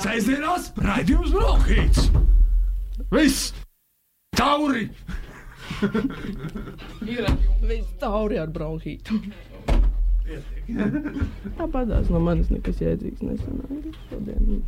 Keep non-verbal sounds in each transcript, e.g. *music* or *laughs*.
Sēžamās raidījums Brokhīts. Viss! Tauri! Viss tauri ar bronhītu. Tāpatās no manis nekas jēdzīgs nesanāca šodien.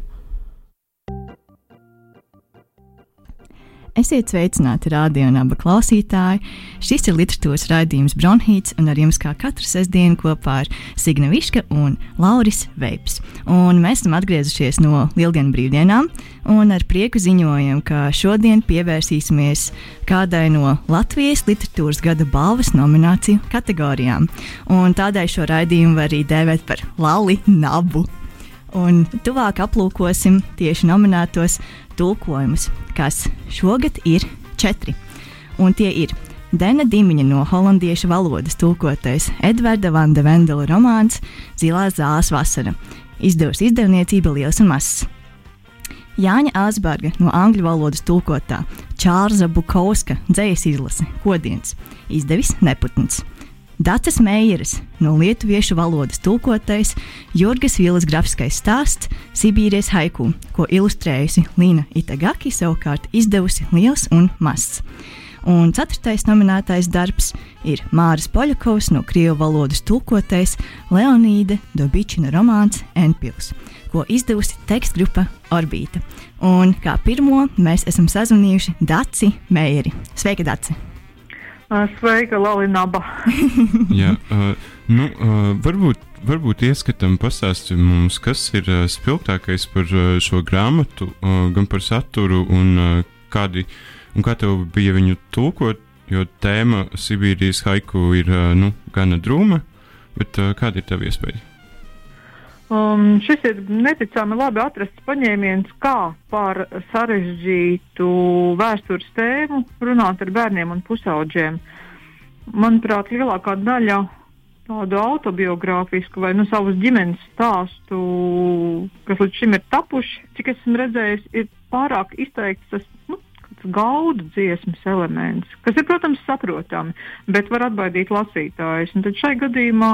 Esiet sveicināti, radio un abu klausītāji. Šis ir literatūras raidījums Bronhīts, un ar jums kā katru sestdienu kopā ir Signa Viška un Lauris Veips. Un mēs esam atgriezušies no Lieldienu brīvdienām, un ar prieku ziņojam, ka šodien pievērsīsimies kādai no Latvijas literatūras gada balvas nomināciju kategorijām. Un tādēļ šo raidījumu var arī dēvēt par Lali Nabu. Un tuvāk aplūkosim tieši nominētos tulkojumus, kas šogad ir četri. Un tie ir Dena Dimiņa no holandiešu valodas tulkotais Edvarda Vanda Vendela romāns Zilās zāles vasara. Izdevusi izdevniecība Liels un Mazs. Jāņa Āsberga no angļu valodas tulkotā Čārza Bukauska dzējas izlase Kodiens. Izdevis Neputns. Dācis Meijeris no lietuviešu valodas tulkotais Jurgas Vīlas grafiskais stāsts Sibīrijas haiku, ko ilustrējusi Līna Itagaki, savukārt izdevusi Liels un Mazs. Un ceturtais nominētais darbs ir Māris Poļakovs no krievu valodas tulkotais Leonīda Dobičina romāns Enpils, ko izdevusi tekstgrupa Orbīta. Un kā pirmo mēs esam sazvanījuši Daci Meijeri. Sveika, Daci! Sveika, Lalinaba. *laughs* Jā, uh, nu, uh, varbūt, varbūt ieskatām pastāstīt mums, kas ir uh, spilgtākais par uh, šo grāmatu, uh, gan par saturu un, uh, kādi, un kā tev bija viņu tulkot, jo tēma Sibīrijas haiku ir uh, nu, gana drūma, bet uh, kāda ir tava iespēja? Um, šis ir neticami labi atrasts paņēmiens, kā par sarežģītu vēstures tēmu runāt ar bērniem un pusauģiem. Manuprāt, lielākā daļa tādu autobiogrāfisku vai nu, savas ģimenes stāstu, kas līdz šim ir tapuši, cik esmu redzējis, ir pārāk izteikts tas nu, gaudu dziesmas elements, kas ir, protams, saprotami, bet var atbaidīt lasītājus. Un tad šai gadījumā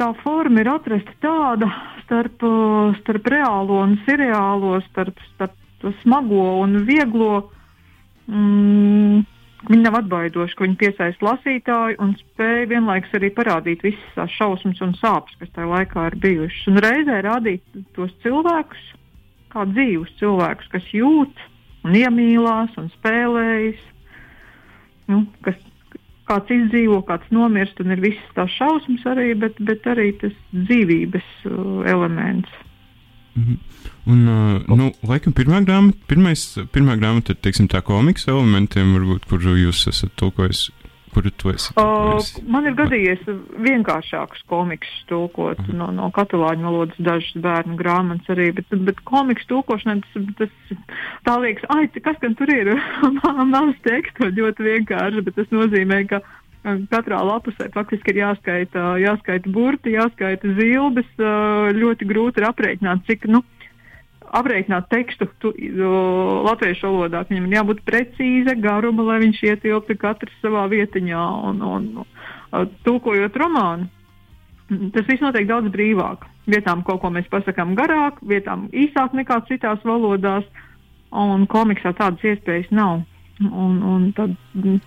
tā forma ir atrasta tāda starp, starp reālo un seriālo, starp, starp smago un vieglo. Mm, Viņa nav atbaidoša, ka viņa piesaista lasītāju un spēja vienlaikus arī parādīt visas tās šausmas un sāpes, kas tajā laikā ir bijušas. Un reizē rādīt tos cilvēkus, kā dzīvus cilvēkus, kas jūt un iemīlās un spēlējas, nu, kas, kāds izdzīvo, kāds nomirst, un ir visas tās šausmas arī, bet, bet arī tas dzīvības uh, elements. Mm -hmm. Un, uh, nu, laikam, pirmā grāmata, pirmais, pirmā grāmata ir teiksim, tā komiksa elementiem, varbūt, kur jūs esat tulkojis. Kuru tu esi? Uh, man ir gadījies vienkāršāks komiks tulkot -huh. no, no katalāņu valodas dažas bērnu grāmatas arī, bet, bet komiks tulkošanai tas, tas tā liekas, ai, kas gan tur ir? *laughs* Maz tekstu ļoti vienkārši, bet tas nozīmē, ka katrā lapusē faktiski ir jāskaita, jāskaita burti, jāskaita zilbes, ļoti grūti ir aprēķināt, cik, nu, aprēķināt tekstu tu, uh, latviešu valodā. Viņam ir jābūt precīza garuma, lai viņš ietilptu katrs savā vietiņā. Un, un, uh, tulkojot romānu, tas viss notiek daudz brīvāk. Vietām kaut ko mēs pasakām garāk, vietām īsāk nekā citās valodās, un komiksā tādas iespējas nav. Un, un tad, mm,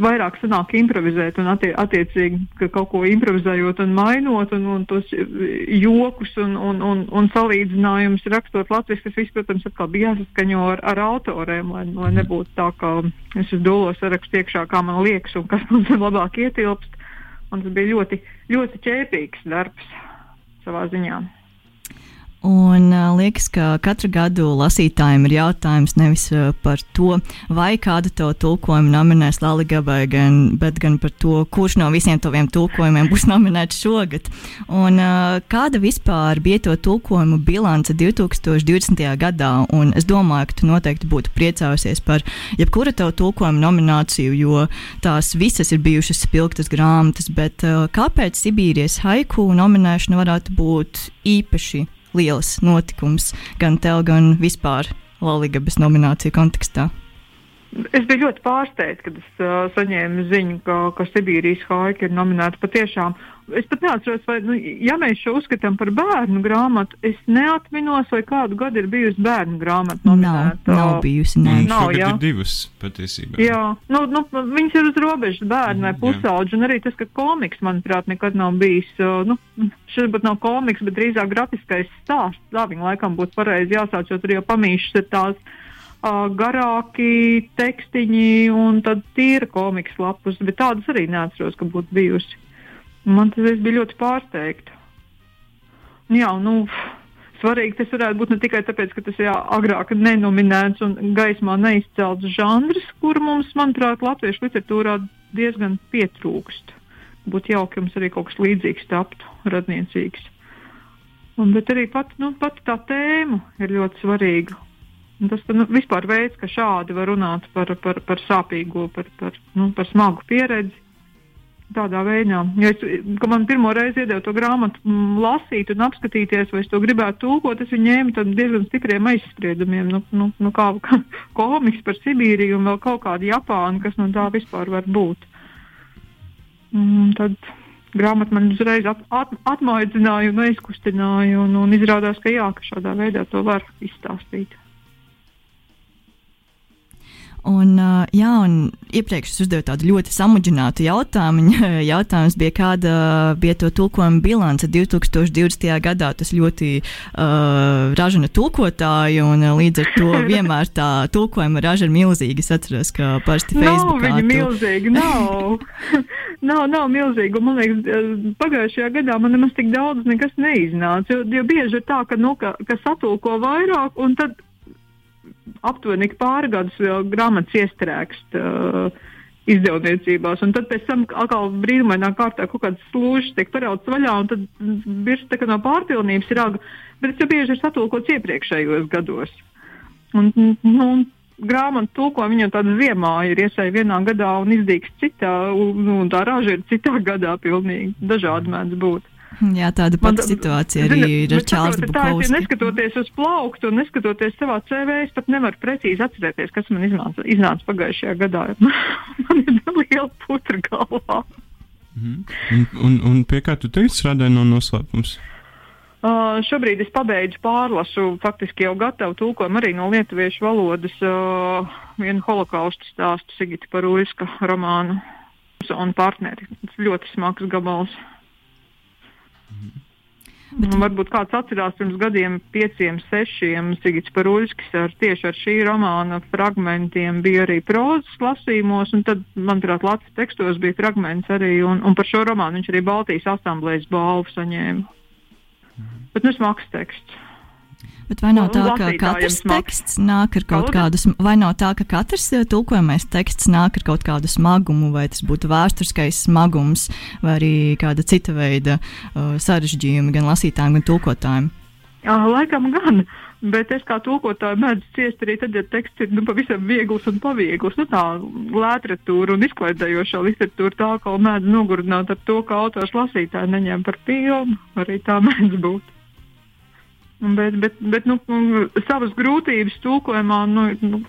vairāk sanāk improvizēt un attie, attiecīgi ka kaut ko improvizējot un mainot un, un tos jokus un, un, un, un salīdzinājumus rakstot latviešu, tas viss, protams, atkal bija jāsaskaņo ar, ar autoriem, lai, lai nebūtu tā, ka es uz dolo sarakstu iekšā, kā man liekas un kas man *laughs* labāk ietilpst. Un tas bija ļoti, ļoti ķēpīgs darbs savā ziņā. Un uh, liekas, ka katru gadu lasītājiem ir jautājums nevis uh, par to, vai kādu to tulkojumu nominēs Laligabai, gan, bet gan par to, kurš no visiem taviem tulkojumiem būs nominēts šogad. Un uh, kāda vispār bija to tulkojumu bilance 2020. gadā? Un es domāju, ka tu noteikti būtu priecājusies par jebkura tev tulkojuma nomināciju, jo tās visas ir bijušas spilgtas grāmatas, bet uh, kāpēc Sibīrijas haiku nominēšana varētu būt īpaši? Liels notikums gan tev, gan vispār Latvijas nomināciju kontekstā? Es biju ļoti pārsteigts, kad es uh, saņēmu ziņu, ka, ka Sibīrijas haika ir nominēta patiešām. Es pat neatceros, vai, nu, ja mēs šo uzskatām par bērnu grāmatu, es neatminos, vai kādu gadu ir bijusi bērnu grāmata nominēta. Nav, nav bijusi, nē. Nav, jā. ir divas patiesībā. Jā, nu, nu, viņas ir uz robežas bērni vai Jā. pusauģi, un arī tas, ka komiks, manuprāt, nekad nav bijis, uh, nu, šis pat nav komiks, bet drīzāk grafiskais stāsts. Tā viņa laikam būtu pareizi jāsauc, jo tur jau pamīšas ir tās garāki tekstiņi un tad tīra komiks lapus, bet tādas arī neatceros, ka būtu bijusi. Man tas es biju ļoti pārsteigta. Jā, nu, svarīgi tas varētu būt ne tikai tāpēc, ka tas ir agrāk nenominēts un gaismā neizcelts žanrs, kur mums, manuprāt, latviešu literatūrā diezgan pietrūkst. Būtu jauki, ja mums arī kaut kas līdzīgs taptu, radniecīgs. Un, bet arī pat, nu, pat tā tēma ir ļoti svarīga. Tas nu, vispār veids, ka šādi var runāt par, par, par sāpīgo, par, par, nu, par smagu pieredzi. Tādā veidā, ja es, man pirmo reizi iedeva to grāmatu mm, lasīt un apskatīties, vai es to gribētu tulkot, es viņu ņēmu diezgan stipriem aizspriedumiem. Nu, nu, nu kā, kā *laughs* komiks par Sibīriju un vēl kaut kādu Japānu, kas no tā vispār var būt. Un tad grāmata man uzreiz at, at, atmaidzināja un aizkustināja, un, un izrādās, ka jā, ka šādā veidā to var izstāstīt. Un, jā, un iepriekš es uzdevu tādu ļoti samudžinātu jautājumu. *laughs* Jautājums bija, kāda bija to tulkojuma bilance 2020. gadā. Tas ļoti uh, ražana tulkotāju, un līdz ar to *laughs* vienmēr tā tulkojuma raža ir milzīga. Es atceros, ka parasti Nav Facebookā viņa tu- milzīga, nav. *laughs* nav, nav milzīga. Man liekas, pagājušajā gadā man nemaz tik daudz nekas neiznāca. Jo, jo bieži ir tā, ka, nu, ka, ka satulko vairāk, un tad aptuveni pāri gadus vēl grāmatas iestrēgst uh, izdevniecībās. Un tad pēc tam atkal brīnumainā kārtā kaut kādas slūžas tiek parauts vaļā, un tad virs tā kā no pārpilnības ir aga. Bet tas jau bieži ir satulkots iepriekšējos gados. Un, nu, grāmatu tulko viņa tāda ziemā ir iesēja vienā gadā un izdīgs citā, un, un tā raža ir citā gadā pilnīgi dažādi mēdz būt. *laughs* Jā, tāda Man pati tā- situācija arī Zini, ir ar ja Bukovski. Neskatoties uz plauktu un neskatoties savā CV, es pat nevaru precīzi atcerēties, kas man iznāca, iznāca pagājušajā gadā. *laughs* man ir liela putra galvā. Mhm. Un, un, un pie kā tu teici, strādāji no noslēpums? Uh, šobrīd es pabeidzu pārlasu, faktiski jau gatavu tulkojumu arī no lietuviešu valodas uh, vienu holokaustu stāstu Sigita Parūļska romānu un partneri. Tas ļoti smags gabals. Bet... Varbūt kāds atcerās pirms gadiem, pieciem, sešiem, Sigits Parūļskis ar tieši ar šī romāna fragmentiem bija arī prozas lasījumos, un tad, manuprāt, Latvijas tekstos bija fragments arī, un, un par šo romānu viņš arī Baltijas asamblējas balvu saņēma. Bet nu smags teksts. Bet vai nav tā, ka katrs teksts nāk ar kaut kādu, vai nav tā, ka katrs eh, tulkojamais teksts nāk ar kaut kādu smagumu, vai tas būtu vēsturiskais smagums, vai arī kāda cita veida uh, sarežģījumi gan lasītājiem, gan tulkotājiem? Jā, laikam gan. Bet es kā tulkotāju mēdzu ciest arī tad, ja teksts ir nu, pavisam viegls un paviegls. Nu, tā literatūra un izklaidējošā literatūra tā kā mēdz nogurināt ar to, ka autors lasītāju neņem par pilnu. Arī tā *laughs* mēdz būt. Bet, bet, bet nu, savas grūtības tulkojumā nu, nu,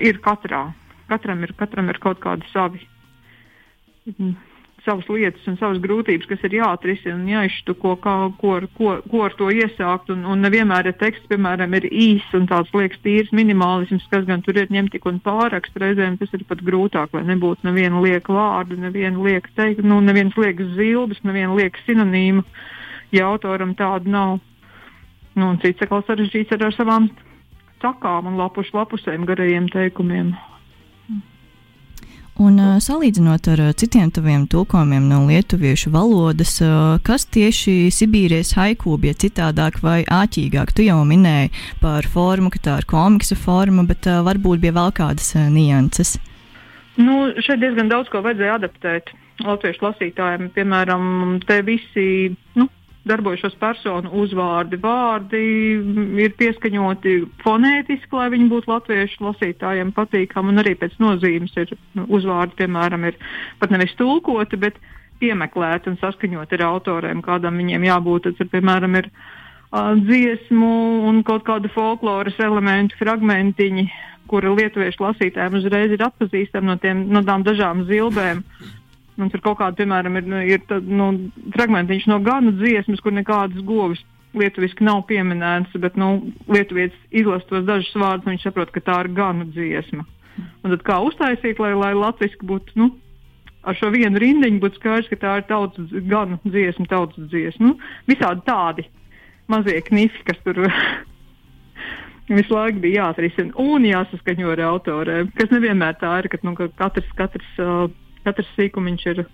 ir katrā. Katram ir, katram ir kaut kādi savi, mm, savas lietas un savas grūtības, kas ir jāatrisina un jāizštuko, kā, ko, ko, ko ar to iesākt. Un, un nevienmēr ir teksts, piemēram, ir īss un tāds liekas tīrs minimālisms, kas gan tur ir ņemt tik un pārakst. Reizēm tas ir pat grūtāk, lai nebūtu neviena lieka vārdu, neviena lieka teikt, nu, nevienas liekas zilbes, neviena lieka sinonīma. Ja autoram tāda nav. Nu, un cits atkal sarežģīts ir ar savām cakām un lapušu lapusēm garajiem teikumiem. Un uh, salīdzinot ar uh, citiem taviem tulkojumiem no lietuviešu valodas, uh, kas tieši Sibīrijas haiku bija citādāk vai āķīgāk? Tu jau minēji par formu, ka tā ir komiksa forma, bet varbūt bija vēl kādas nianses. Nu, šeit diezgan daudz ko vajadzēja adaptēt latviešu lasītājiem. Piemēram, te visi nu, darbojušos personu uzvārdi, vārdi mm, ir pieskaņoti fonētiski, lai viņi būtu latviešu lasītājiem patīkami. Un arī pēc nozīmes ir nu, uzvārdi, piemēram, ir pat nevis tulkoti, bet piemeklēti un saskaņoti ar autoriem, kādam viņiem jābūt. Tas, ir, piemēram, ir uh, dziesmu un kaut kādu folkloras elementu fragmentiņi, kura lietuviešu lasītājiem uzreiz ir atpazīstama no, tiem, no tām dažām zilbēm. Un tur kaut kāda, piemēram, ir, ir tā, nu, fragmentiņš no ganu dziesmas, kur nekādas govis lietuviski nav pieminētas, bet nu, lietuvietis izlasa tos dažus vārdus, un viņš saprot, ka tā ir ganu dziesma. Un tad kā uztaisīt, lai, lai latviski būtu, nu, ar šo vienu rindiņu būtu skaidrs, ka tā ir tautas ganu dziesma, tautas dziesma. Nu, visādi tādi mazie knifi, kas tur *laughs* visu laiku bija jāatrisina un jāsaskaņo ar autoriem, kas nevienmēr tā ir, ka nu, ka katrs, katrs, uh, katrs sīkumiņš ir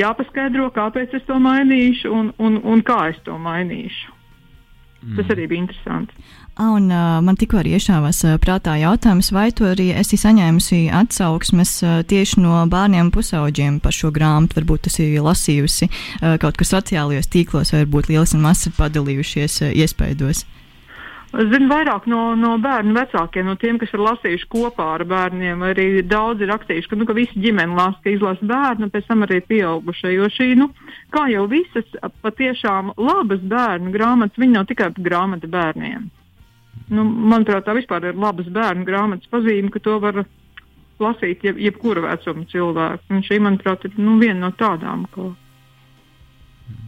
jāpaskaidro, kāpēc es to mainīšu un, un, un kā es to mainīšu. Mm. Tas arī bija interesanti. A, un, uh, man tikko arī iešāvās uh, prātā jautājums, vai tu arī esi saņēmusi atsauksmes uh, tieši no bērniem pusauģiem par šo grāmatu? Varbūt tas ir lasījusi uh, kaut kur sociālajos tīklos, vai varbūt liels un mazs ir padalījušies uh, iespaidos. Uh, Es zinu vairāk no, no bērnu vecākiem, no tiem, kas ir lasījuši kopā ar bērniem. Arī daudzi ir rakstījuši, ka, nu, ka visi ģimene lasa, ka izlasa bērnu, pēc tam arī pieaugušie. Jo šī, nu, kā jau visas patiešām labas bērnu grāmatas, viņi nav tikai grāmata bērniem. Nu, manuprāt, tā vispār ir labas bērnu grāmatas pazīme, ka to var lasīt jeb, jebkura vecuma cilvēku. Un šī, manuprāt, ir nu, viena no tādām, ko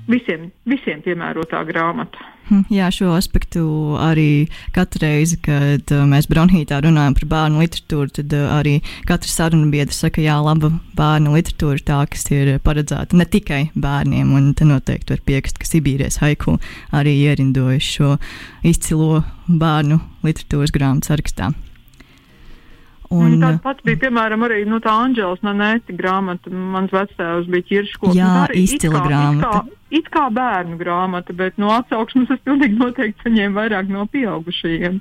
visiem, visiem piemērotā grāmata. Hm, jā, šo aspektu arī katru reizi, kad uh, mēs Bronhītā runājam par bērnu literatūru, tad uh, arī katrs sarunu biedrs saka, jā, laba bērnu literatūra tā, kas ir paredzēta ne tikai bērniem, un te noteikti var piekrist, ka Sibīrijas haiku arī ierindojas šo izcilo bērnu literatūras grāmatu sarakstā. Un, Tāda pati bija, piemēram, arī nu, tā Anģelas Nanēti grāmata. Mans vectēvs bija ķirškoks. Jā, izcila grāmata. It kā, it kā bērnu grāmata, bet no atsauksmes es pilnīgi noteikti saņēmu vairāk no pieaugušajiem.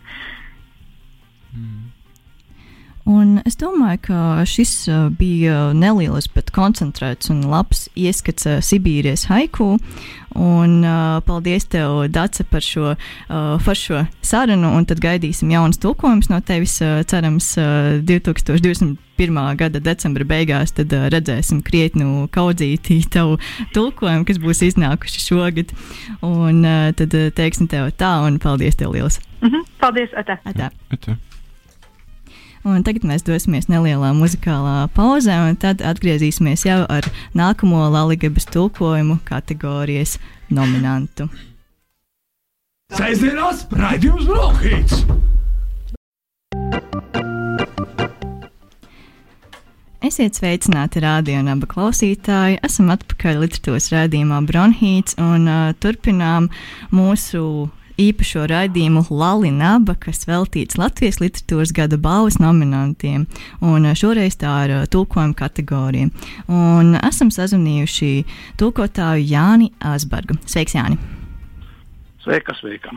Mm. Un es domāju, ka šis uh, bija neliels, bet koncentrēts un labs ieskats uh, Sibīrijas haiku. Un, uh, paldies, tev, Dace, par šo uh, foršo sarunu. Un tad gaidīsim jaunas tulkojumus no tevis. Uh, cerams, uh, 2021. gada decembra beigās tad uh, redzēsim krietnu kaudzītī tavu tulkojumu, kas būs iznākuši šogad. Un uh, tad uh, teiksim tev tā, un paldies tev liels! Mm -hmm. Paldies, Ata! Atā. Atā. Un tagad mēs dosimies nelielā muzikālā pauzē, un tad atgriezīsimies jau ar nākamo Latvijas tulkojumu kategorijas nominantu. Sēdzienās raidījums Brokhīts! Esiet sveicināti, radio un abu klausītāji. Esam atpakaļ literatūras raidījumā Bronhīts un uh, turpinām mūsu īpašo raidījumu Lalinaba, kas veltīts Latvijas literatūras gada balvas nominantiem. Un eh, šoreiz tā ir eh, tulkojuma kategorija. Un esam sazvanījuši tulkotāju Jāni Asbergu. Sveiks, Jāni! Sveika, sveika.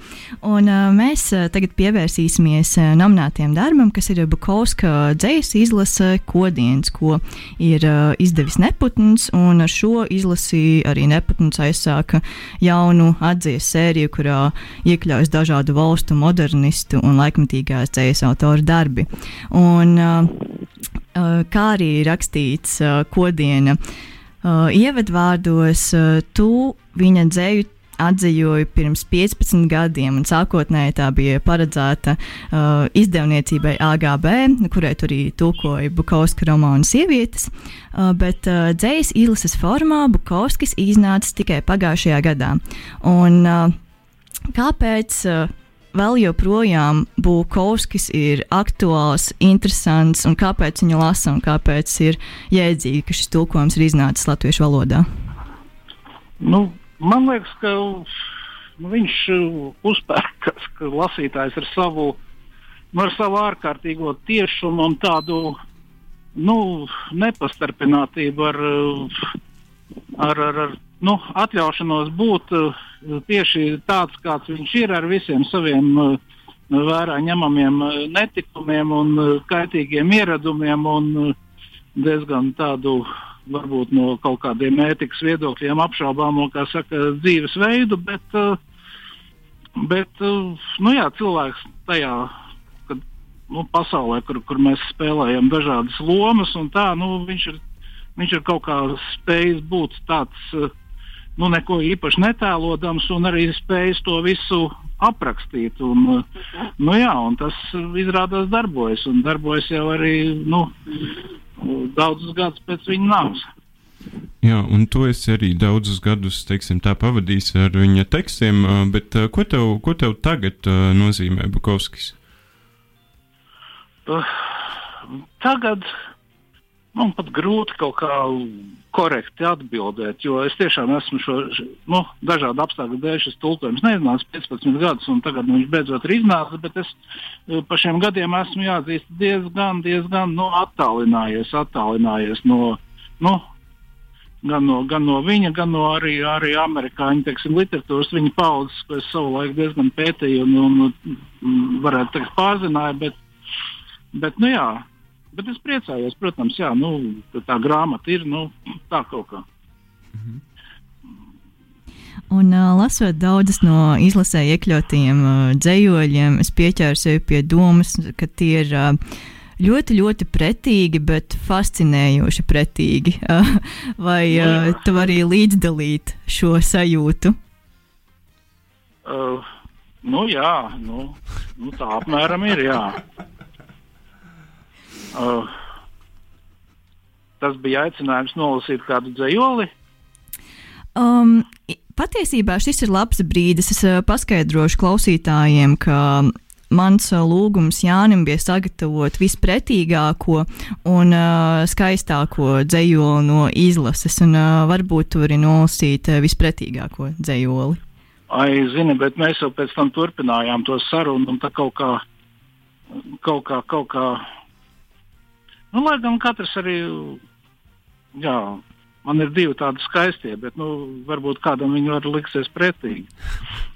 *laughs* Un, uh, mēs uh, tagad pievērsīsimies uh, nominētiem darbam, kas ir Bukovska dzīslas izlase Kodiens, ko ir uh, izdevis Neputns. Ar šo izlasi arī Neputns aizsāka jaunu atzīves sēriju, kurā iekļaujas dažādu valstu modernistu un laikmatīgās dzīslas autoru darbi. Un, uh, uh, kā arī rakstīts uh, Kodiena uh, ievadvārdos, uh, tu viņa dzēju atzījoju pirms 15 gadiem, un sākotnēji tā bija paredzēta uh, izdevniecībai AGB, kurai tur arī tulkoja Bukovska romānu sievietes, uh, bet uh, dzējas izlases formā Bukovskis iznāca tikai pagājušajā gadā. Un, uh, kāpēc? Uh, vēl joprojām Bukovskis ir aktuāls, interesants, un kāpēc viņu lasa, un kāpēc ir jēdzīgi, ka šis tulkojums ir iznācis latviešu valodā? Nu, Man liekas, ka nu, viņš uh, uzpērkas, ka lasītājs ar savu, nu, ar savu ārkārtīgo tiešumu un tādu nu, nepastarpinātību ar, uh, ar, ar, ar nu, atļaušanos būt uh, tieši tāds, kāds viņš ir, ar visiem saviem vērā ņemamiem netikumiem un kaitīgiem ieradumiem un diezgan tādu varbūt no kaut kādiem ētikas viedokļiem apšaubāmo, saka, dzīvesveidu, bet, eh, bet eh, nu jā, cilvēks tajā kad, nu, pasaulē, kur, kur mēs spēlējam dažādas lomas, tā, nu, viņš, ir, viņš ir kaut kā spējis būt tāds. Eh, nu, neko īpaši netēlodams un arī spējis to visu aprakstīt. Un, nu, jā, un tas izrādās darbojas, darbojas jau arī nu, daudzus gadus pēc viņa nāves. Jā, un to es arī daudzus gadus teiksim, pavadīju ar viņa tekstiem, bet ko tev, ko tev tagad nozīmē Bukovskis? Uh, tagad man pat grūti kaut kā korekti atbildēt, jo es tiešām esmu šo nu, dažādu apstākļu dēļ šis tulkojums neiznācis 15 gadus, un tagad viņš beidzot ir iznācis, bet es eh, pa šiem gadiem esmu jāatzīst diezgan, diezgan nu, attālinājies, attālinājies no, nu, gan no, gan no viņa, gan no arī, arī amerikāņu teiksim, literatūras, viņa paudzes, ko es savulaik diezgan pētīju un, un, un varētu teikt pārzināju, bet, bet nu jā, Bet es priecājos, protams, jā, nu, tā grāmata ir nu, tā kaut kā. Mhm. Un, uh, lasot daudzas no izlasē iekļautiem uh, dzējoļiem, es pieķēru sevi pie domas, ka tie ir uh, ļoti, ļoti pretīgi, bet fascinējoši pretīgi. Uh, *laughs* vai uh, tu vari līdzdalīt šo sajūtu? Uh, nu, jā, nu, nu, tā apmēram ir. Jā. Uh, tas bija aicinājums nolasīt kādu dzējoli. Um, patiesībā šis ir labs brīdis. Es uh, paskaidrošu klausītājiem, ka mans uh, lūgums Jānim bija sagatavot vispretīgāko un uh, skaistāko dzējoli no izlases, un uh, varbūt tur arī nolasīt uh, vispretīgāko dzējoli. Ai, zini, bet mēs jau pēc tam turpinājām to sarunu, un tā kaut kā, kaut kā, kaut kā Nu, lai gan katrs arī, jā, man ir divi tādi skaistie, bet nu, varbūt kādam viņi var liksies pretīgi.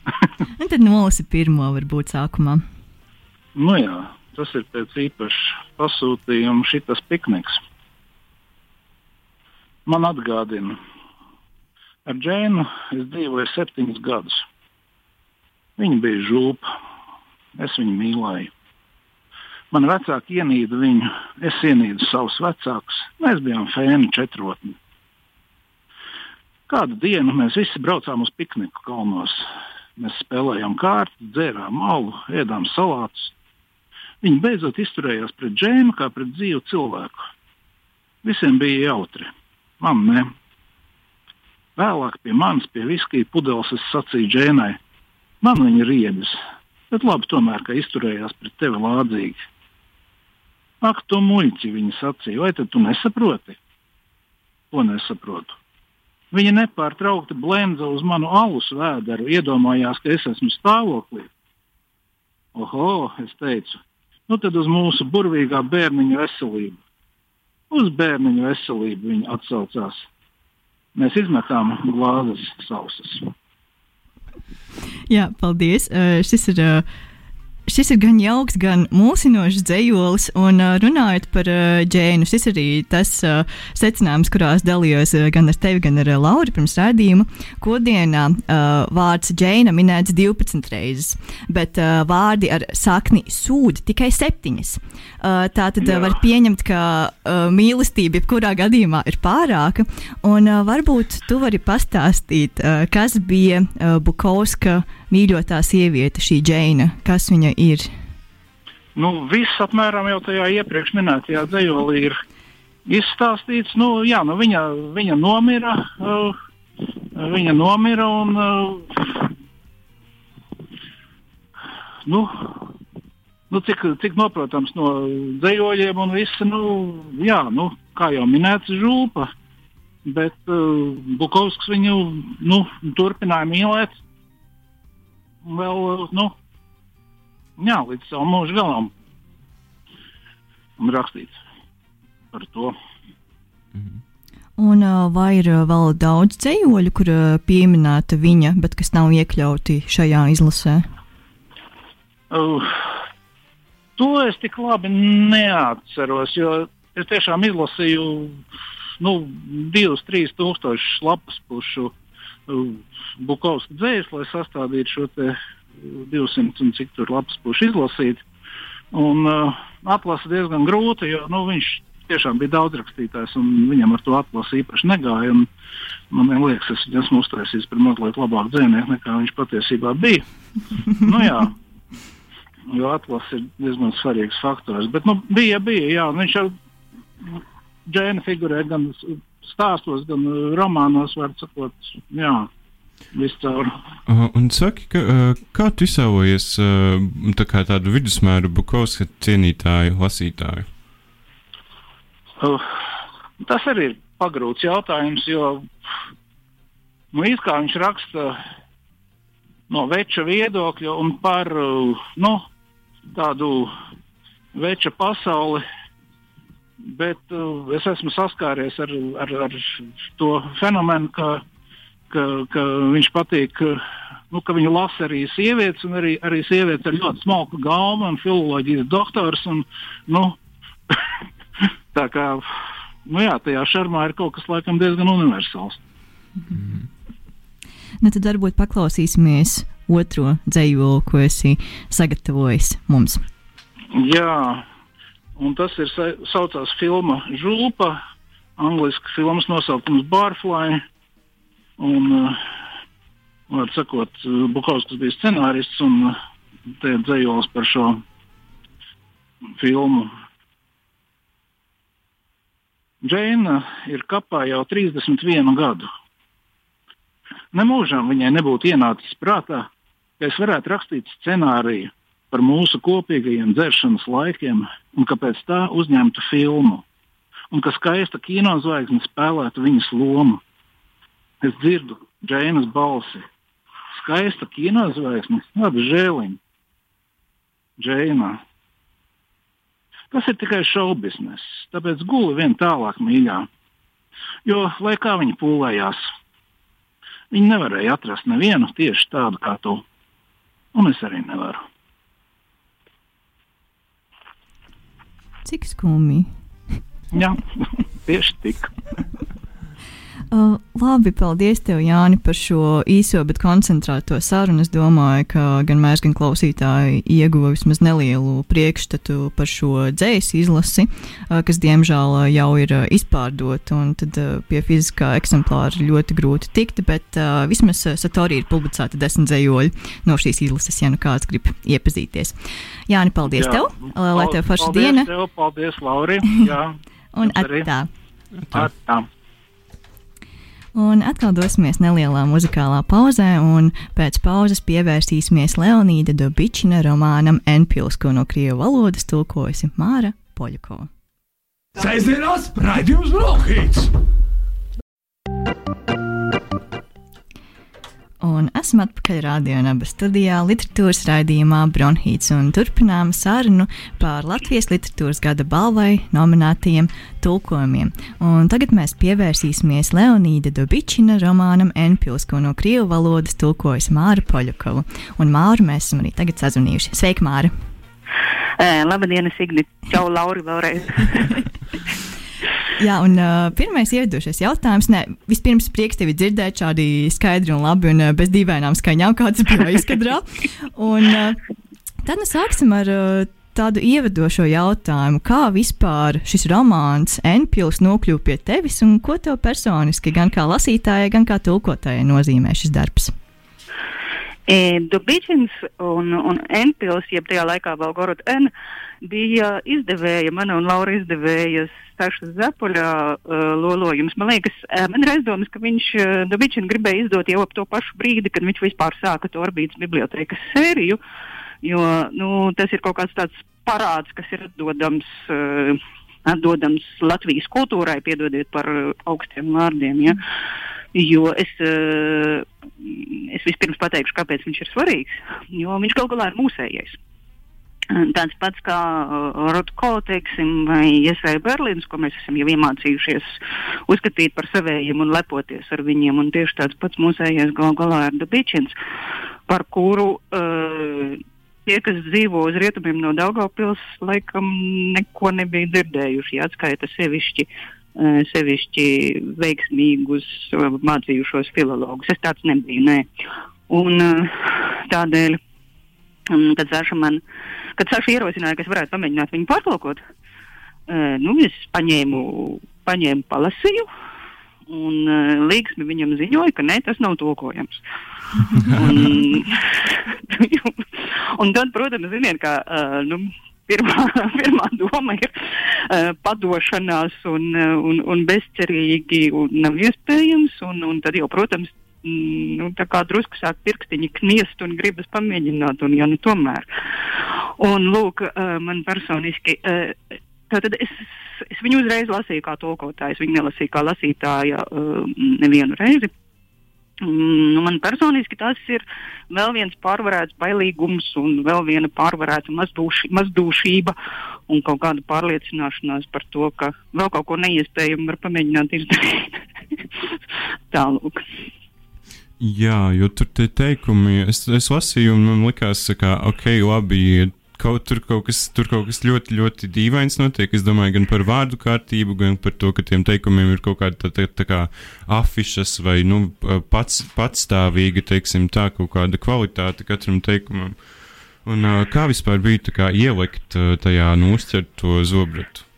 *laughs* Tad nolasi pirmo, varbūt sākumā. Nu jā, tas ir pēc īpaša pasūtījuma šitas pikniks. Man atgādina, ar Džēnu es dzīvoju septiņus gadus. Viņa bija žūpa, es viņu mīlēju. Man vecāki ienīda viņu, es ienīdu savus vecākus. Mēs bijām fēni četrotni. Kādu dienu mēs visi braucām uz pikniku kalnos. Mēs spēlējām kārtas, dzērām malu, ēdām salātus. Viņi beidzot izturējās pret džēmu kā pret dzīvu cilvēku. Visiem bija jautri, man ne. Vēlāk pie manis, pie viskija pudeles, es sacīju džēnai, man viņa ir riebis, bet labi tomēr, ka izturējās pret tevi lādzīgi. Ak, tu muļķi, viņa sacīja, vai tu nesaproti? Ko nesaprotu? Viņa nepārtraukti blendza uz manu alus vēderu, iedomājās, ka es esmu stāvoklī. Oho, es teicu, nu tad uz mūsu burvīgā bērniņa veselību. Uz bērniņa veselību viņa atsaucās. Mēs izmetām glāzes sausas. Jā, paldies. Uh, šis ir uh, šis ir gan jauks, gan mulsinošs dzējolis, un runājot par uh, ģēnu, šis arī tas uh, secinājums, kurās dalījos uh, gan ar tevi, gan ar uh, Lauru pirms rādījuma. Kodienā uh, vārds ģēna minēts 12 reizes, bet uh, vārdi ar sakni sūdi tikai 7. Uh, tā tad uh, var pieņemt, ka uh, mīlestība jebkurā gadījumā ir pārāka, un uh, varbūt tu vari pastāstīt, uh, kas bija uh, Bukovska mīļotā sieviete, šī Džeina, kas viņa ir? Nu, viss apmēram jau tajā iepriekš minētajā dzējolī ir izstāstīts. Nu, jā, nu, viņa, viņa nomira. Uh, viņa nomira un. Uh, nu, nu, cik, cik noprotams no dzējoļiem un viss, nu, jā, nu, kā jau minēts, žulpa. Bet uh, Bukovskis viņu nu, turpināja mīlēt vēl, nu, jā, līdz savu mūžu galam. Rakstīts par to. Mhm. Un vai ir vēl daudz ceļoļu, kur pieminēta viņa, bet kas nav iekļauti šajā izlasē? Uh, to es tik labi neatceros, jo es tiešām izlasīju nu, divus, trīs tūkstošus lapas pušu Bukovska dzējas, lai sastādītu šo 200 un cik tur lapas pušu izlasīt. Un uh, atlasa diezgan grūti, jo nu, viņš tiešām bija daudz rakstītājs, un viņam ar to atlasu īpaši negāja. Man liekas, es esmu uztaisījis par mazliet labāku dzīvnieku, nekā viņš patiesībā bija. nu, jā, jo atlases ir diezgan svarīgs faktors. Bet nu, bija, bija, jā, viņš ar Džēna figurē gan stāstos, gan romānos, var sakot, jā. Viscaur. Uh, un saki, ka, uh, kā tu izsaujies uh, tā kā tādu vidusmēru Bukovska cienītāju, lasītāju? Uh, tas arī ir pagrūts jautājums, jo nu, kā viņš raksta no veča viedokļa un par uh, nu, tādu veča pasauli. Bet uh, es esmu saskāries ar, ar, ar to fenomenu, ka ka, ka viņš patīk, nu, ka viņu lasa arī sievietes, un arī, arī sievietes ar ļoti smalku gaumu un filozofijas doktors. Un, nu, *laughs* tā kā nu jā, tajā šarmā ir kaut kas laikam diezgan universāls. Mm. Nu, tad varbūt paklausīsimies otro dzējoli, ko esi sagatavojis mums. Jā, un tas ir saucās filma Žulpa, angļuiski filmas nosaukums Barfly. Un, uh, var sakot, Bukovskis bija scenārists un uh, te ir dzējols par šo filmu. Džeina ir kapā jau 31 gadu. Nemūžam viņai nebūtu ienācis prātā, ka es varētu rakstīt scenāriju par mūsu kopīgajiem dzeršanas laikiem un ka pēc tā uzņemtu filmu, un ka skaista kinozvaigzne spēlētu viņas lomu. Es dzirdu Džeinas balsi. Skaista kinozvaigzne, labi žēliņa. Džeina. Tas ir tikai šaubiznes, tāpēc guli vien tālāk mīļā. Jo, lai kā viņi pūlējās, viņi nevarēja atrast nevienu tieši tādu kā tu. Un es arī nevaru. Cik skumji? Jā, *laughs* tieši tik. *laughs* Uh, labi, paldies tev, Jāni, par šo īso, bet koncentrēto sarunu. Es domāju, ka gan mēs, gan klausītāji ieguva vismaz nelielu priekšstatu par šo dzējas izlasi, uh, kas diemžēl uh, jau ir uh, izpārdota, un tad uh, pie fiziskā eksemplāra ļoti grūti tikt, bet uh, vismaz uh, Satori ir publicēta desmit dzējoļi no šīs izlases, ja nu kāds grib iepazīties. Jāni, paldies Jā. tev, uh, lai tev forša diena. Tev, paldies, Lauri. *laughs* Jā. un atā. Atā. Un atkal dosimies nelielā muzikālā pauzē, un pēc pauzes pievērsīsimies Leonīda Dobičina romānam Enpils, ko no krievu valodas tulkojusi Māra Poļakova. Sēdzienās raidījums Brokhīts! Un esam atpakaļ radionāba studijā, literatūras raidījumā Bronhīts un turpinām sarunu par Latvijas literatūras gada balvai nominētajiem tulkojumiem. Un tagad mēs pievērsīsimies Leonīda Dobičina romānam Enpils, ko no krievu valodas tulkojas Māra Poļakova. Un Māru mēs esam arī tagad sazvanījuši. Sveika, Māra! Uh, labdien, Signi! Čau, Lauri, vēlreiz! *laughs* Jā, un uh, pirmais ievidošais jautājums. Ne, vispirms prieks tevi dzirdēt šādi skaidri un labi un uh, bez dīvainām skaņām, kādas bija izskatā. Un uh, tad mēs sāksim ar. Uh, Tādu ievadošo jautājumu, kā vispār šis romāns Enpils nokļuva pie tevis un ko tev personiski, gan kā lasītājai, gan kā tulkotājai, nozīmē šis darbs? E, Dubīčins un, un Enpils, jeb tajā laikā vēl Gorot N, bija izdevēja, mana un Laura izdevējas Stašas Zapoļa uh, lolojums. Man liekas, uh, man ir aizdomas, ka viņš uh, Dabičinu gribēja izdot jau ap to pašu brīdi, kad viņš vispār sāka to orbītas bibliotēkas sēriju, jo nu, tas ir kaut kāds tāds parāds, kas ir atdodams, uh, atdodams Latvijas kultūrai, piedodiet par augstiem vārdiem. Ja? Jo es, uh, es vispirms pateikšu, kāpēc viņš ir svarīgs. Jo viņš galu galā ir mūsējais tāds pats kā uh, Rotko, teiksim, vai Iesai Berlīns, ko mēs esam jau iemācījušies uzskatīt par savējiem un lepoties ar viņiem, un tieši tāds pats mūsējies gal galā ir Dabičins, par kuru uh, tie, kas dzīvo uz rietumiem no Daugavpils, laikam neko nebija dzirdējuši, atskaita sevišķi. Uh, sevišķi veiksmīgus mācījušos filologus. Es tāds nebiju. Nē. Un, tādēļ, um, kad Zaša man kad Saša ierosināja, ka es varētu pamēģināt viņu pārtulkot. uh, nu, es paņēmu, paņēmu palasīju. Un uh, līgsmi viņam ziņoja, ka nē, tas nav tulkojams. *laughs* un, *laughs* un tad, protams, ziniet, kā uh, nu, pirmā, *laughs* pirmā doma ir uh, padošanās un, un, un bezcerīgi un nav iespējams. Un, un tad jau, protams, nu, tā kā drusku sāk pirkstiņi kniest un gribas pamēģināt, un ja nu tomēr. Un lūk, uh, man personiski, uh, tātad es, es viņu uzreiz lasīju kā tulkotājs, viņu nelasīju kā lasītāja uh, nevienu reizi. Mm, nu, man personiski tas ir vēl viens pārvarēts bailīgums, un vēl viena pārvarēta mazdūši, mazdūšība un kaut kāda pārliecināšanās par to, ka vēl kaut ko neiespējamu var pamēģināt izdarīt. *laughs* Tālūk. Jā, jo tur tie teikumi, es, es lasīju, un man likās, ka, ok, labi, kaut, tur, kaut kas, tur kaut kas ļoti, ļoti dīvains notiek. Es domāju gan par vārdu kārtību, gan par to, ka tiem teikumiem ir kaut kāda tā, tā, tā kā afišas vai nu, pats, patstāvīga, teiksim, tā kaut kāda kvalitāte katram teikumam. Un, kā vispār bija kā, ielikt tajā nostķert to zobratu?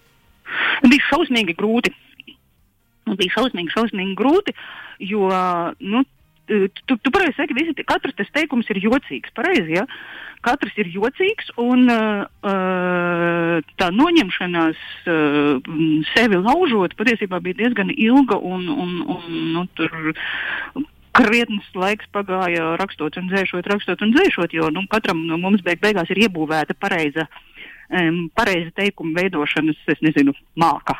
Bija šausmīgi grūti. Bija šausmīgi, šausmīgi grūti, jo nu, tu, tu pareizi saki, visi, katrs tas teikums ir jocīgs. Pareizi, ja? Katrs ir jocīgs, un uh, tā noņemšanās uh, sevi laužot patiesībā bija diezgan ilga un, un, un nu, tur krietnes laiks pagāja rakstot un dzēšot, rakstot un dzēšot, jo nu, katram no mums beig beigās ir iebūvēta pareiza, um, pareiza teikuma veidošanas, es nezinu, māka.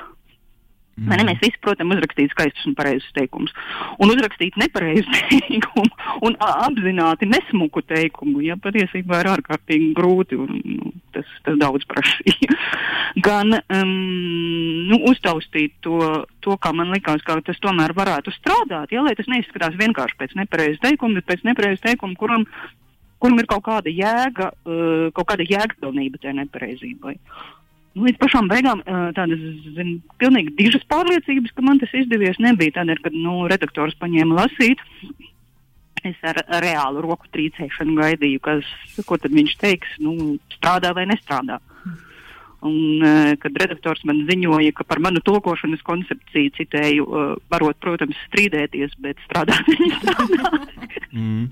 Mm. Ne, mēs visi, protams, uzrakstīt skaistus un pareizus teikumus. Un uzrakstīt nepareizu *laughs* teikumu un apzināti nesmuku teikumu, ja patiesībā ir ārkārtīgi grūti un nu, tas, tas daudz prasīja. *laughs* Gan um, nu, uztaustīt to, to, kā man likās, ka tas tomēr varētu strādāt, ja, lai tas neizskatās vienkārši pēc nepareizu teikumu, bet pēc nepareizu teikumu, kuram, kuram ir kaut kāda jēga, uh, kaut kāda jēgpilnība tajā nepareizībai. Nu, līdz pašām beigām tādas zin, pilnīgi dižas pārliecības, ka man tas izdevies, nebija. Tādēļ, kad nu, redaktors paņēma lasīt, es ar, ar reālu roku trīcēšanu gaidīju, kas, ko tad viņš teiks, nu, strādā vai nestrādā. Un, kad redaktors man ziņoja, ka par manu tulkošanas koncepciju citēju, varot, protams, strīdēties, bet strādāt *laughs* viņa strādā. mm.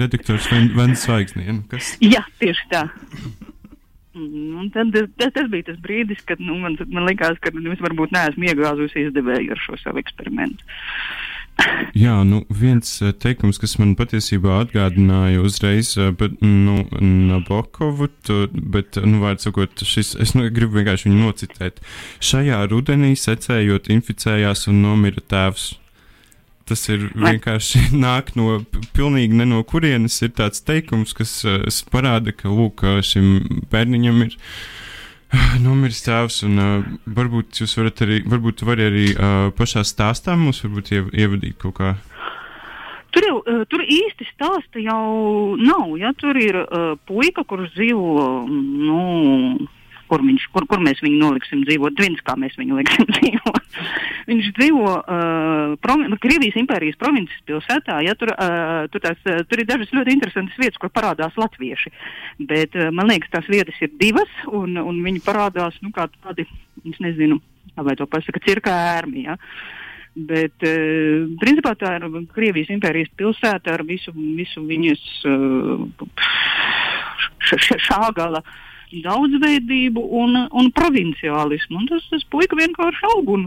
Redaktors Vens Zvaigznē, kas? Jā, tieši tā. Mm, un tad, tas, tas bija tas brīdis, kad nu, man, man likās, ka nu, es varbūt neesmu iegāzusi izdevēju ar šo savu eksperimentu. *laughs* Jā, nu, viens eh, teikums, kas man patiesībā atgādināja uzreiz bet, eh, nu, Nabokovu, tu, bet, nu, vārds sakot, šis, es nu, gribu vienkārši viņu nocitēt. Šajā rudenī secējot inficējās un nomira tēvs. Tas ir vienkārši *laughs* nāk no pilnīgi ne no kurienes. Ir tāds teikums, kas uh, parāda, ka lūk, šim bērniņam ir *sighs* nomiris tēvs. Un, uh, varbūt jūs varat arī, varbūt var arī uh, pašā stāstā mums iev, ievadīt kaut kā. Tur jau uh, tur īsti stāsta jau nav. Ja? Tur ir uh, puika, kurš dzīvo. Nu, kur, viņš, kur, kur mēs viņu noliksim dzīvot, viens kā mēs viņu liksim *laughs* dzīvot. viņš dzīvo uh, provi, nu, Krievijas impērijas provinces pilsētā, ja tur, uh, tur, tās, uh, tur ir dažas ļoti interesantas vietas, kur parādās latvieši. Bet uh, man liekas, tās vietas ir divas, un, un viņi parādās, nu, kā tādi, es nezinu, vai to pasaka, cirka ērmi. Ja? Bet, uh, principā, tā ir Krievijas impērijas pilsēta ar visu, visu viņas uh, šā gala uh, daudzveidību un, un provinciālismu. Un tas, tas puika vienkārši aug un,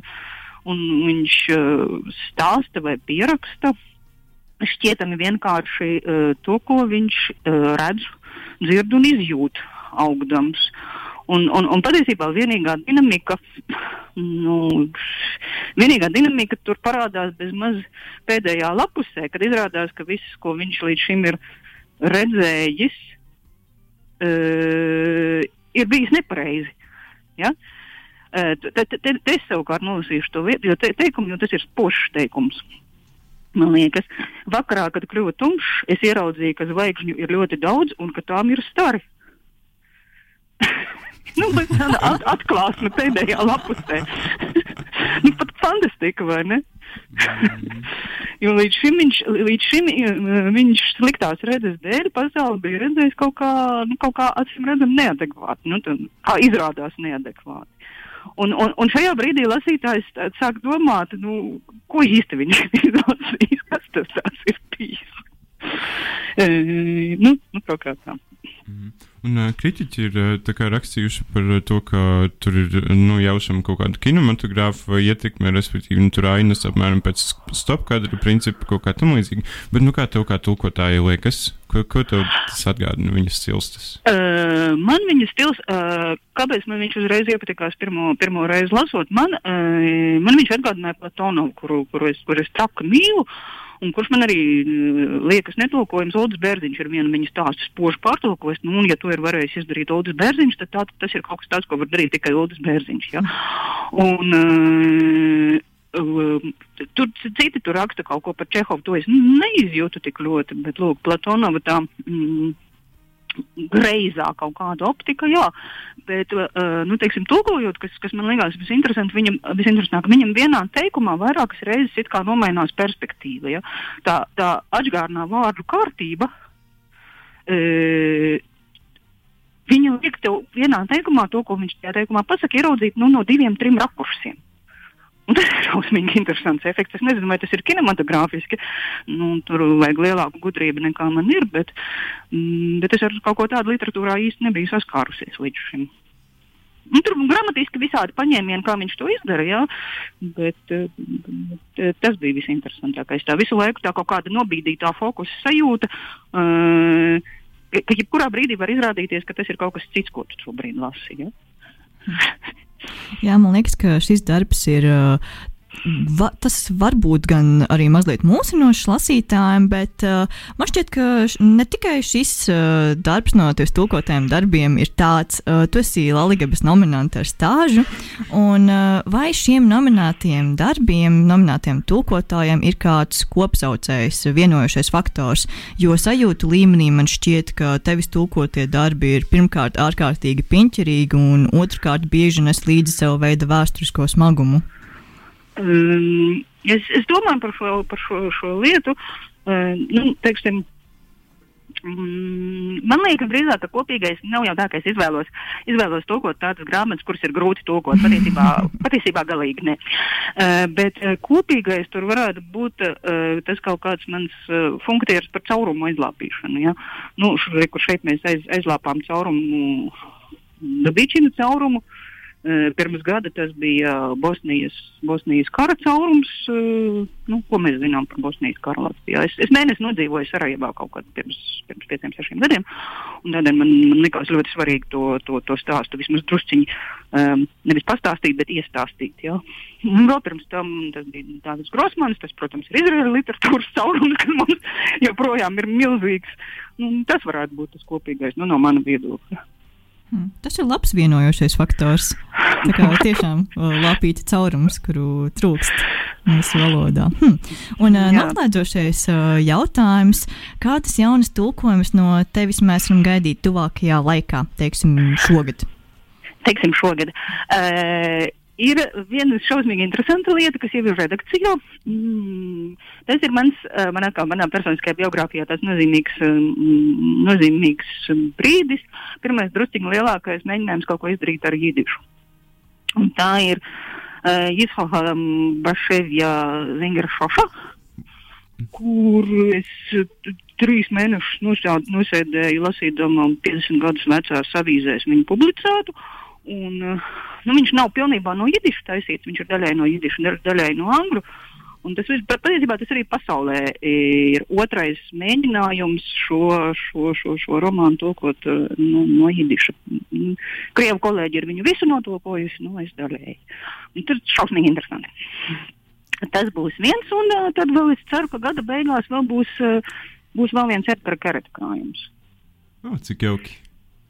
un viņš uh, stāsta vai pieraksta šķietami vienkārši uh, to, ko viņš uh, redz, dzird un izjūt augdams. Un, un, un patiesībā vienīgā dinamika, nu, vienīgā dinamika tur parādās bezmaz pēdējā lapusē, kad izrādās, ka viss, ko viņš līdz šim ir redzējis, uh, ir bijis nepareizi. Ja? Uh, te, te, te, te es savukārt nolasīšu to vietu, jo te, teikumu, jo tas ir spožs teikums. Man liekas, vakarā, kad kļuva tumšs, es ieraudzīju, ka zvaigžņu ir ļoti daudz un ka tām ir stari. *laughs* nu, tāda at atklāsme pēdējā lapusē. *laughs* nu, pat fantastika, vai ne? Mm. *laughs* jo līdz šim, viņš, līdz šim viņš sliktās redzes dēļ pasauli bija redzējis kaut kā, nu, kaut kā acīm redzam neadekvāti, nu, tad, kā izrādās neadekvāti. Un, un, un šajā brīdī lasītājs tā- sāk domāt, nu, ko īsti viņš *laughs* ir lasījis, kas tas ir bijis. *laughs* E, nu, nu, kaut kā tā. Un uh, kritiķi ir uh, kā rakstījuši par uh, to, ka tur ir nu, jaušama kaut kāda kinematogrāfa ietekme, respektīvi, nu, tur ainas apmēram pēc stopkadra principa kaut kā tam līdzīga. Bet, nu, kā tev kā tulkotājai liekas, ko, ko tev tas atgādina viņas stils? Tas? Uh, man viņa stils, uh, kāpēc man viņš uzreiz iepatikās pirmo, pirmo reizi lasot, man, uh, man viņš atgādināja Platonovu, kuru, kuru es, kuru es trapka mīlu. Un kurš man arī uh, liekas netulkojams, Odas Bērziņš ir viena viņa stāstu spoži pārtulkojis. Nu, un, ja to ir varējis izdarīt Odas Bērziņš, tad tā, tas ir kaut kas tāds, ko var darīt tikai Odas Bērziņš. Ja? Un, uh, tur citi tur raksta kaut ko par Čehovu, to es neizjūtu tik ļoti, bet, lūk, Platonova tā. Mm, greizā kaut kāda optika, jā, bet, uh, nu, teiksim, tulkojot, kas, kas man liekas visinteresantākais, viņam, visinteresantākāk, viņam vienā teikumā vairākas reizes it kā nomainās perspektīva, ja? tā, tā atgādnā vārdu kārtība, uh, viņa liek tev vienā teikumā to, ko viņš tajā teikumā pasaka, ieraudzīt, nu, no diviem, trim rakursiem. Un tas ir šausmīgi interesants efekts. Es nezinu, vai tas ir kinematogrāfiski. Nu, tur vajag lielāku gudrību nekā man ir, bet, mm, bet es ar kaut ko tādu literatūrā īsti nebiju saskārusies līdz šim. Nu, tur gramatiski visādi paņēmieni, kā viņš to izdara, jā, bet, eh, tas bija visinteresantākais. Tā visu laiku tā kaut kāda nobīdītā fokusa sajūta, uh, ka jebkurā brīdī var izrādīties, ka tas ir kaut kas cits, ko tu šobrīd lasi. Ja? *laughs* Jā, man liekas, ka šis darbs ir. Va, tas var būt gan arī mazliet mūsinošs lasītājiem, bet uh, man šķiet, ka ne tikai šis uh, darbs no tevis tulkotajiem darbiem ir tāds, uh, tu esi Latvijas nominants ar stāžu, un uh, vai šiem nominētajiem darbiem, nominētajiem tulkotājiem ir kāds kopsaucējs, vienojošais faktors, jo sajūtu līmenī man šķiet, ka tevis tulkotie darbi ir pirmkārt ārkārtīgi piņķerīgi, un otrkārt bieži nes līdzi sev veida vēsturisko smagumu. Um, es, es domāju par šo, par šo, šo lietu. Uh, nu, teiksim, mm, man liekas, drīzāk, ka kopīgais nav jau tā, ka es izvēlos, izvēlos tulkot tādas grāmatas, kuras ir grūti tulkot. Patiesībā, *laughs* patiesībā galīgi ne. Uh, bet uh, kopīgais tur varētu būt uh, tas kaut kāds mans uh, funkcijas par caurumu aizlāpīšanu. Ja? Nu, šur, kur šeit mēs aiz, aizlāpām caurumu, dabīčinu caurumu. Uh, pirms gada tas bija Bosnijas, Bosnijas kara caurums. Nu, ko mēs zinām par Bosnijas karu Latvijā? Es, es mēnesi nodzīvoju Sarajevā kaut kad pirms, pirms pieciem, sešiem gadiem. Tādēļ man, man likās ļoti svarīgi to, to, to stāstu vismaz drusciņi um, nevis pastāstīt, bet iestāstīt. Ja? Un vēl pirms tam tas bija tāds Grosmanis, tas, protams, ir Izraēla literatūras caurums, kas mums joprojām ir milzīgs. Nu, tas varētu būt tas kopīgais nu, no mana viedokļa. Hmm, Tas ir labs vienojošais faktors. Tā kā tiešām *laughs* uh, lapīta caurums, kuru trūkst mūsu valodā. Hmm. Un uh, Jā. noslēdzošais uh, jautājums, kādas jaunas tulkojumus no tevis mēs varam gaidīt tuvākajā laikā, teiksim, šogad? teiksim, šogad. Uh, ir viena šausmīgi interesanta lieta, kas jau ir redakcijā. Mm, tas ir mans, uh, manā, kā, manā personiskajā biogrāfijā tāds nozīmīgs, um, nozīmīgs um, brīdis. Pirmais, drusciņš lielākais mēģinājums kaut ko izdarīt ar jīdišu. Un tā ir uh, Jishoha um, Baševja Zingera Šoša, kur es trīs mēnešus nosā- nosēdēju lasīdama 50 gadus vecās avīzēs viņu publicētu. Un, uh, nu, viņš nav pilnībā no jidiša taisīts, viņš ir daļai no jidiša, da- daļai no angļu. Un tas viss, patiesībā tas arī pasaulē ir otrais mēģinājums šo, šo, šo, šo romānu tulkot uh, no, jidiša. Mm, Krievu kolēģi ir viņu visu notulkojusi, nu es daļēji. Un Tas ir šausmīgi interesanti. Tas būs viens, un uh, tad vēl es ceru, ka gada beigās vēl būs, uh, būs vēl viens Edgara Karata krājums. Oh, cik jauki.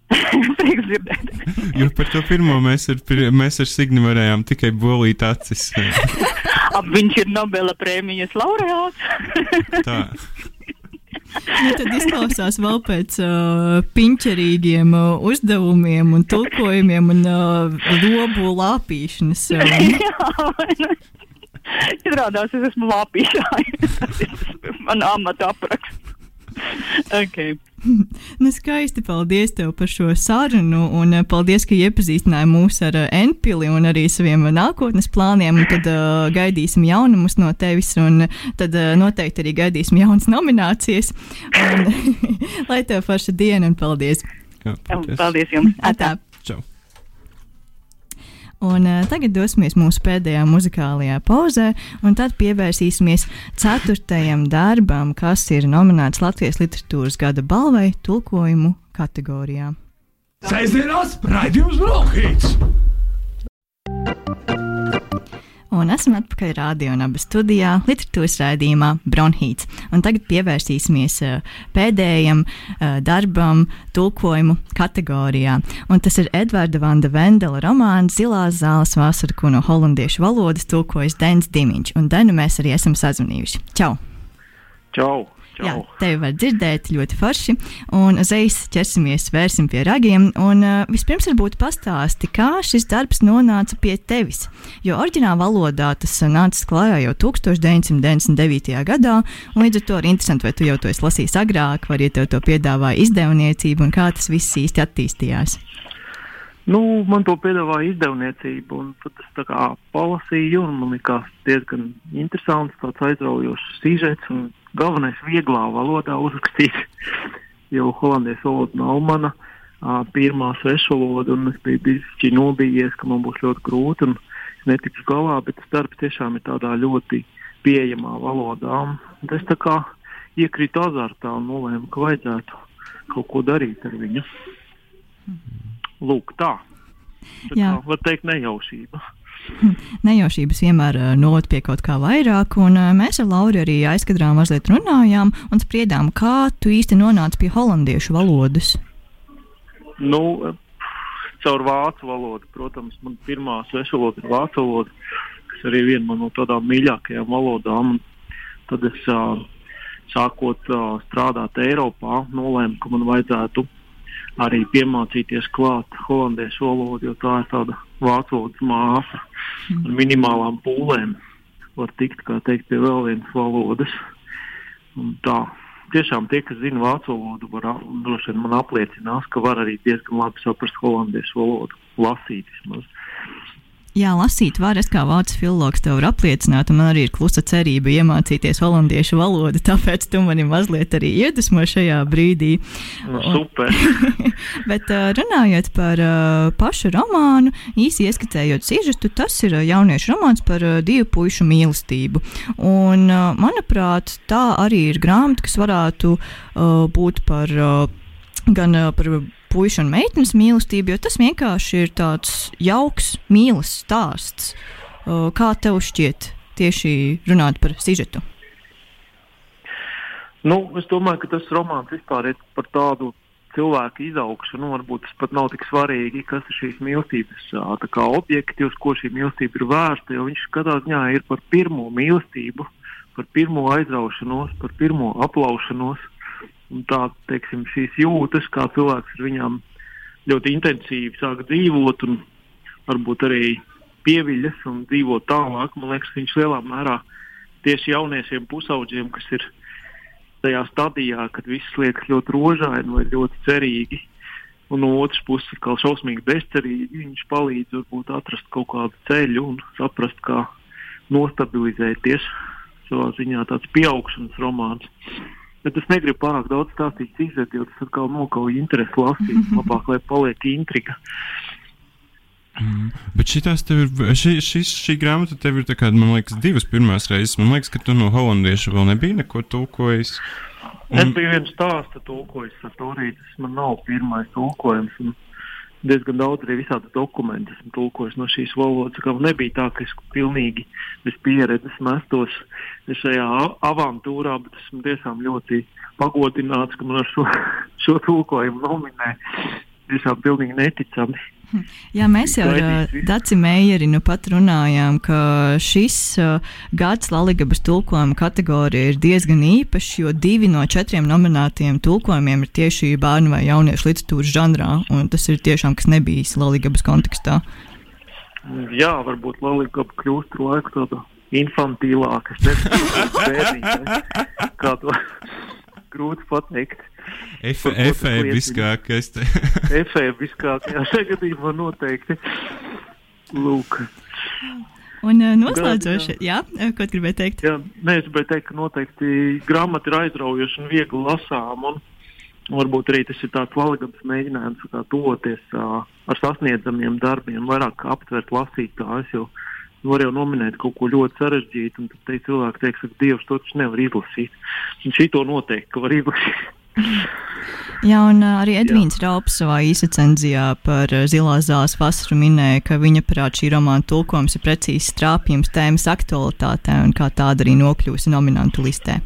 *laughs* Prieks dzirdēt. Jo par to pirmo mēs ar, mēs ar Signi varējām tikai bolīt acis. Ap, viņš ir Nobela prēmijas laureāts. *laughs* Tā. Nu, tad izklausās vēl pēc uh, piņķerīgiem uh, uzdevumiem un tulkojumiem un uh, lobu lāpīšanas. *laughs* Ne? Izrādās, es esmu ir man amata apraksts. *laughs* okay. *laughs* nu, skaisti. Paldies tev par šo sarunu. Un uh, paldies, ka iepazīstināji mūs ar Enpili un arī saviem nākotnes plāniem. Un tad uh, gaidīsim jaunumus no tevis. Un tad uh, noteikti arī gaidīsim jaunas nominācijas. Un, *laughs* lai tev forša diena un paldies! Jā, paldies. Paldies jums! Atā. Un, uh, tagad dosimies mūsu pēdējā muzikālajā pauzē, un tad pievērsīsimies ceturtajam darbam, kas ir nominēts Latvijas literatūras gada balvai tulkojumu kategorijā. Sēdzienās raidījums Brokhīts! Un esam atpakaļ radio un abas studijā, literatūras raidījumā Bronhīts. Un tagad pievērsīsimies uh, pēdējam uh, darbam, tulkojumu kategorijā. Un tas ir Edvarda Vanda Vendela romāns Zilās zāles vasara, ko no holandiešu valodas tulkojas Dens Dimiņš. Un Denu mēs arī esam sazvanījuši. Čau! Čau! Jā, tevi var dzirdēt ļoti forši. Un uzreiz ķersimies, vērsim pie ragiem. Un, uh, vispirms, varbūt pastāsti, kā šis darbs nonāca pie tevis. Jo oriģinālā valodā tas nāca klajā jau 1999. gadā. Līdz ar to ir interesanti, vai tu jau to esi lasījis agrāk, vai arī tev to piedāvāja izdevniecība un kā tas viss īsti attīstījās. Nu, man to piedāvāja izdevniecība, un tad es tā kā palasīju, un man likās diezgan interesants, tāds aizraujošs sižets, un galvenais vieglā valodā uzrakstīt, jo holandiešu valoda nav mana pirmā svešvaloda, un es biju bijis nobijies, ka man būs ļoti grūti, un es netikšu galā, bet tas darbs tiešām ir tādā ļoti pieejamā valodā. Es tā kā iekrītu azartā un nolēmu, ka vajadzētu kaut ko darīt ar viņu. Lūk, tā. tā kā, var teikt, nejaušība. Nejaušības vienmēr noved pie kaut kā vairāk, un mēs ar Lauru arī aizkadrā mazliet runājām un spriedām, kā tu īsti nonāci pie holandiešu valodas. Nu, caur vācu valodu, protams, man pirmā svešvaloda ir vācu valoda, kas arī viena no tādām mīļākajām valodām. Tad es uh, sākot uh, strādāt Eiropā, nolēmu, ka man vajadzētu arī piemācīties klāt holandiešu valodu, jo tā ir tāda vācu valodas māsa ar minimālām pūlēm. Var tikt, teikt, pie vēl vienas valodas. Un tā tiešām tie, kas zina vācu valodu, var, droši vien man apliecinās, ka var arī diezgan labi saprast holandiešu valodu, lasīt vismaz. Jā, lasīt var, es kā vācu filologs tev varu apliecināt, un man arī ir klusa cerība iemācīties holandiešu valodu, tāpēc tu mani mazliet arī iedvesmo šajā brīdī. Nu, super! *laughs* Bet runājot par pašu romānu, īsi ieskicējot sižetu, tas ir jauniešu romāns par divu pušu mīlestību. Un, manuprāt, tā arī ir grāmata, kas varētu būt par gan par puikas un meitenes mīlestību, jo tas vienkārši ir tāds jauks mīlestības stāsts. Kā tev šķiet tieši runāt par sižetu? Nu, es domāju, ka tas romāns vispār ir par tādu cilvēku izaugšanu. Varbūt tas pat nav tik svarīgi, kas ir šīs mīlestības kā objekti, uz ko šī mīlestība ir vērsta. Jo viņš katrā ziņā ir par pirmo mīlestību, par pirmo aizraušanos, par pirmo aplaušanos. Tā, teiksim, šīs jūtas, kā cilvēks ar viņām ļoti intensīvi sāk dzīvot un varbūt arī pieviļas un dzīvot tālāk. Man liekas, ka viņš lielā mērā tieši jauniešiem pusaudžiem, kas ir tajā stadijā, kad viss liekas ļoti rožaini vai ļoti cerīgi. Un no otras puses, kā šausmīgi bezcerīgi, viņš palīdz varbūt atrast kaut kādu ceļu un saprast, kā nostabilizēties. Savā ziņā tāds pieaugšanas romāns. Bet es negribu pārāk daudz stāstīt cīzēt, jo tas atkal nokauj interesi lasīt. Labāk, lai paliek intriga. Mm. Bet šitās tev ir, šī, šis, šī grāmata tev ir, tā kā, man liekas, divas pirmās reizes. Man liekas, ka tu no holandiešu vēl nebija neko tulkojis. Un... Es biju viens stāsta tulkojis ar to rītu. Tas man nav pirmais tulkojums. Un diezgan daudz arī visādi dokumenti esmu tulkojis no šīs valodas. Nebija tā, ka es pilnīgi bez pieredzes mestos šajā avantūrā, bet esmu tiešām ļoti pagodināts, ka man ar šo, *laughs* šo tulkojumu nominē. Tiešām pilnīgi neticami. *laughs* Jā, mēs jau ar visu. Daci Meijeri nu pat runājām, ka šis uh, gads Latvijas tulkojuma kategorija ir diezgan īpašs, jo divi no četriem nominētiem tulkojumiem ir tieši bērnu vai jauniešu literatūras žanrā, un tas ir tiešām kas nebijis Latvijas kontekstā. Jā, varbūt Lalika kļūst ar laiku tāda infantīlāka. Es nezinu, kāda *laughs* to grūti pateikt. Efēbiskākais. *laughs* Efēbiskākajā gadījumā noteikti. Lūk. Un uh, noslēdzoši, jā, ko gribēju teikt? Jā, nē, es gribēju teikt, ka noteikti grāmata ir aizraujoša un viegli lasām. Un varbūt arī tas ir tāds valgabs mēģinājums kā tuvoties uh, ar sasniedzamiem darbiem, vairāk aptvert lasītājus. Jo var jau nominēt kaut ko ļoti sarežģītu, un tad cilvēki teiks, ka Dievs to taču nevar izlasīt. Un šī to noteikti var izlasīt. *laughs* Jā, un arī Edvīns Raups savā īsacenzijā par Zilās zāles vasaru minēja, ka viņa prāt šī romāna tulkojums ir precīzi strāpjums tēmas aktualitātē un kā tāda arī nokļūsi nominantu listē.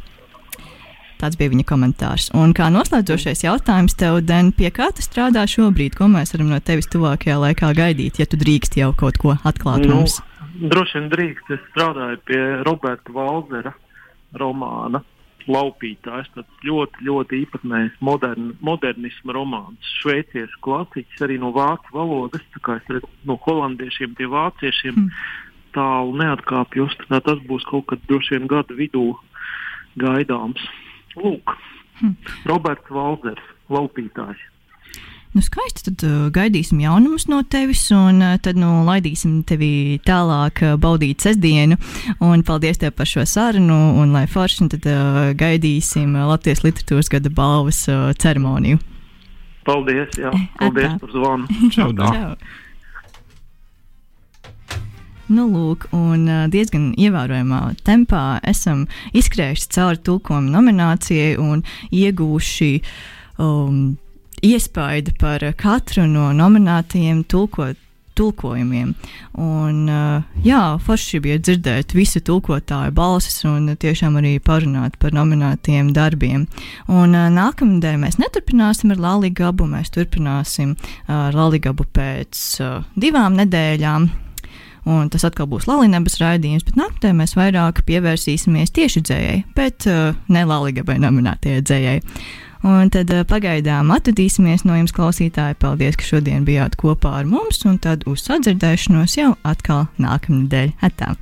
Tāds bija viņa komentārs. Un kā noslēdzošais jautājums tev, Den, pie kā tu strādā šobrīd? Ko mēs varam no tevis tuvākajā laikā gaidīt, ja tu drīkst jau kaut ko atklāt nu, mums? Droši vien drīkst. Es strādāju pie Roberta Valzera romāna Laupītājs. Tas ļoti, ļoti īpatnējs modern, modernisma romāns. Šveiciešu klasiķis arī no vācu valodas, tā kā es redzu no holandiešiem pie vāciešiem mm. tālu neatkāpjos. Tas būs kaut kad droši vien gada vidū gaidāms. Lūk, hm. Roberts Valzers, Laupītājs. Nu, skaisti. Tad uh, gaidīsim jaunumus no tevis, un uh, tad nu, laidīsim tevi tālāk uh, baudīt sestdienu. Un paldies tev par šo sarunu, un lai forši tad uh, gaidīsim Latvijas literatūras gada balvas uh, ceremoniju. Paldies, jā. Paldies Atā. par zvanu. *laughs* Čau, Čau. Nu, lūk, un diezgan ievērojamā tempā esam izskrējuši cauri tulkojuma nominācijai un iegūši um, iespaidu par katru no nominētajiem tulkot tulkojumiem. Un, uh, jā, forši bija dzirdēt visu tulkotāju balsis un tiešām arī parunāt par nominētajiem darbiem. Un uh, nākamnedēļ mēs neturpināsim ar Laligabu, mēs turpināsim ar Laligabu pēc divām nedēļām un tas atkal būs Lalinabas raidījums, bet nākamajā mēs vairāk pievērsīsimies tieši dzējai, bet uh, ne Laligabai nominētajai dzējai. Un tad uh, pagaidām atvadīsimies no jums, klausītāji. Paldies, ka šodien bijāt kopā ar mums, un tad uz sadzirdēšanos jau atkal nākamnedēļ. Atā!